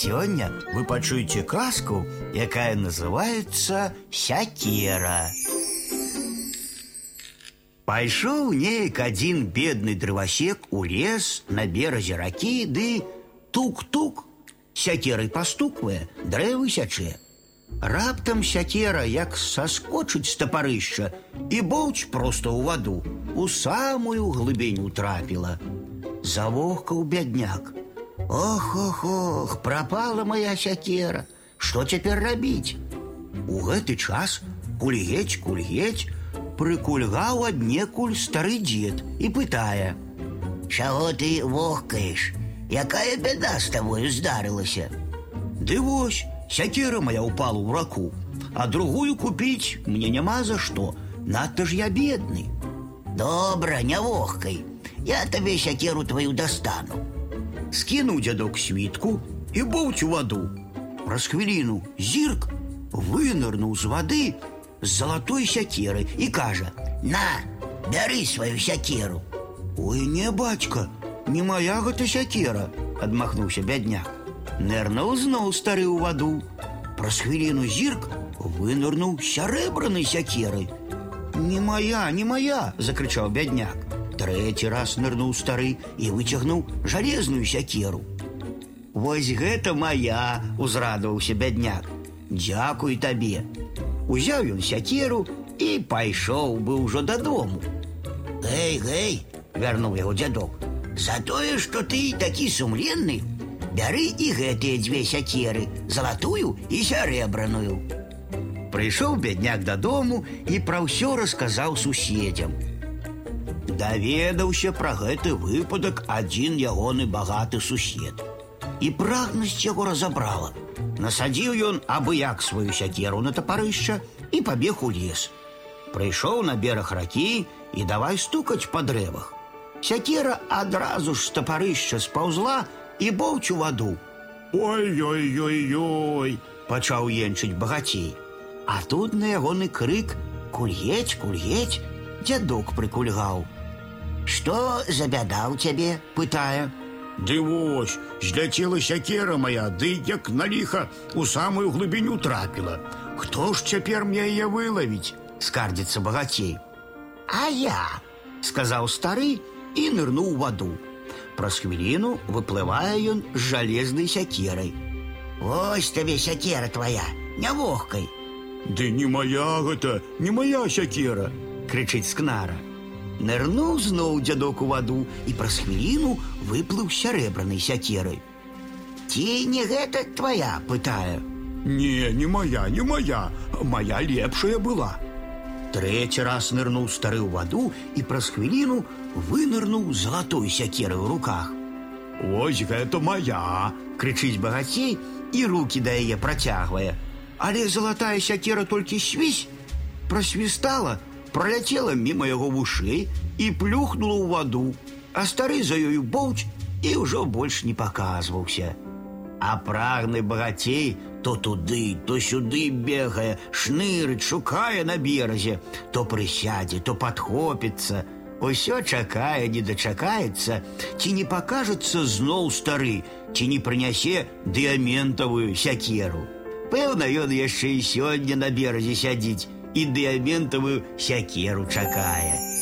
Сегодня вы пачуеце казку, якая называется сякера. Пайшоў неяк один бедный дровосек у лес на березе ракі ды тук-тук сякерай пастуквае дрэвы сячэ. Раптам сякера як соскочыць з тапарышча і боўч просто ў ваду у самую глыбіню трапіла. Завохкаў бядняк. Ох, ох, ох, пропала моя сякера. Что теперь рабіць? У гэты час кульгець, кульгець, прыкульгаў аднекуль стары дзед і пытае: « Чаго ты вохкаеш? Якая беда з табою здарылася? Ды вось, сякера моя упала ў раку, а другую купіць мне няма за што. Надта ж я бедны. Добра, не вохкай. Я табе сякеру твою достану. Скинуў дзядок світку і боўць у ваду. Праз хвіліну зірк вынырнуў з вады з залатой сякеры і кажа: « На, бяры сваю сякеру. Ой, не бацька, не моя гэта сякера, адмахнуўся бядняк. Нырнуў зноў стары ў ваду. Праз хвіліну зірк вынырнуў сярэбранай сякеры. Не моя, не моя, закрычаў бядняк. Трэці раз нырнуў стары і выцягнуў жалезную сякеру. Вось гэта моя, узрадаваўся бядняк. Дзякуй табе. Узяў ён сякеру і пайшоў бы ўжо дадому. Гэй, гэй, вярнуў яго дзядок. За тое, што ты такі сумленны, бяры і гэтыя дзве сякеры, залатую і сярэбраную. Прыйшоў бядняк дадому і пра ўсё расказаў суседзям даведаўся пра гэты выпадак адзін ягоны багаты сусед. І прагнасць яго разабрала. Насадзіў ён абы як сваю сякеру на тапарышча і пабег у лес. Прыйшоў на бераг ракі і давай стукаць па дрэвах. Сякера адразу ж з тапарышча спаўзла і боўць у ваду. Ой-ой-ой-ой, пачаў енчыць багацей. А тут на ягоны крык кульгець, кульгець, дзядок прыкульгаў. Что за бяда ў цябе пытае Ды вось зляцела сякера моя ды як на ліха у самую глыбіню трапіла Хто ж цяпер мне яе вылавіць скардзіцца багацей А я сказаў стары і нырнуў ваду Праз хвіліну выплывае ён з жалезнай сякерай Вось табе сякера твоя не вохкай Ды не моя гэта не моя сякера крычыць скнара Нырнуў зноў дзядок у ваду і праз хвіліну выплыў сярэбранай сякерай. Ці не гэта твоя пытае. Не, не моя, не моя, моя лепшая была. Трэці раз нырнуў стары ў ваду і праз хвіліну вынырнуў залатой сякеры ў руках. Ось гэта моя, крычыць багацей і руки да яе працягвае. Але залатая сякера толькі свісь, просвістала, проляцела мимо яго вушэй і плюхнула ў ваду, а стары за ёю боўч і ўжо больш не паказваўся. А прагны багацей то туды, то сюды бегае, шнырыць, шукае на беразе, то прысядзе, то падхопіцца. Усё чакае, не дачакаецца, ці не пакажацца зноў стары, ці не прынясе дыаментавую сякеру. Пэўна, ён яшчэ і сёння на беразе сядзіць, і дыаментавую сякеру чакае.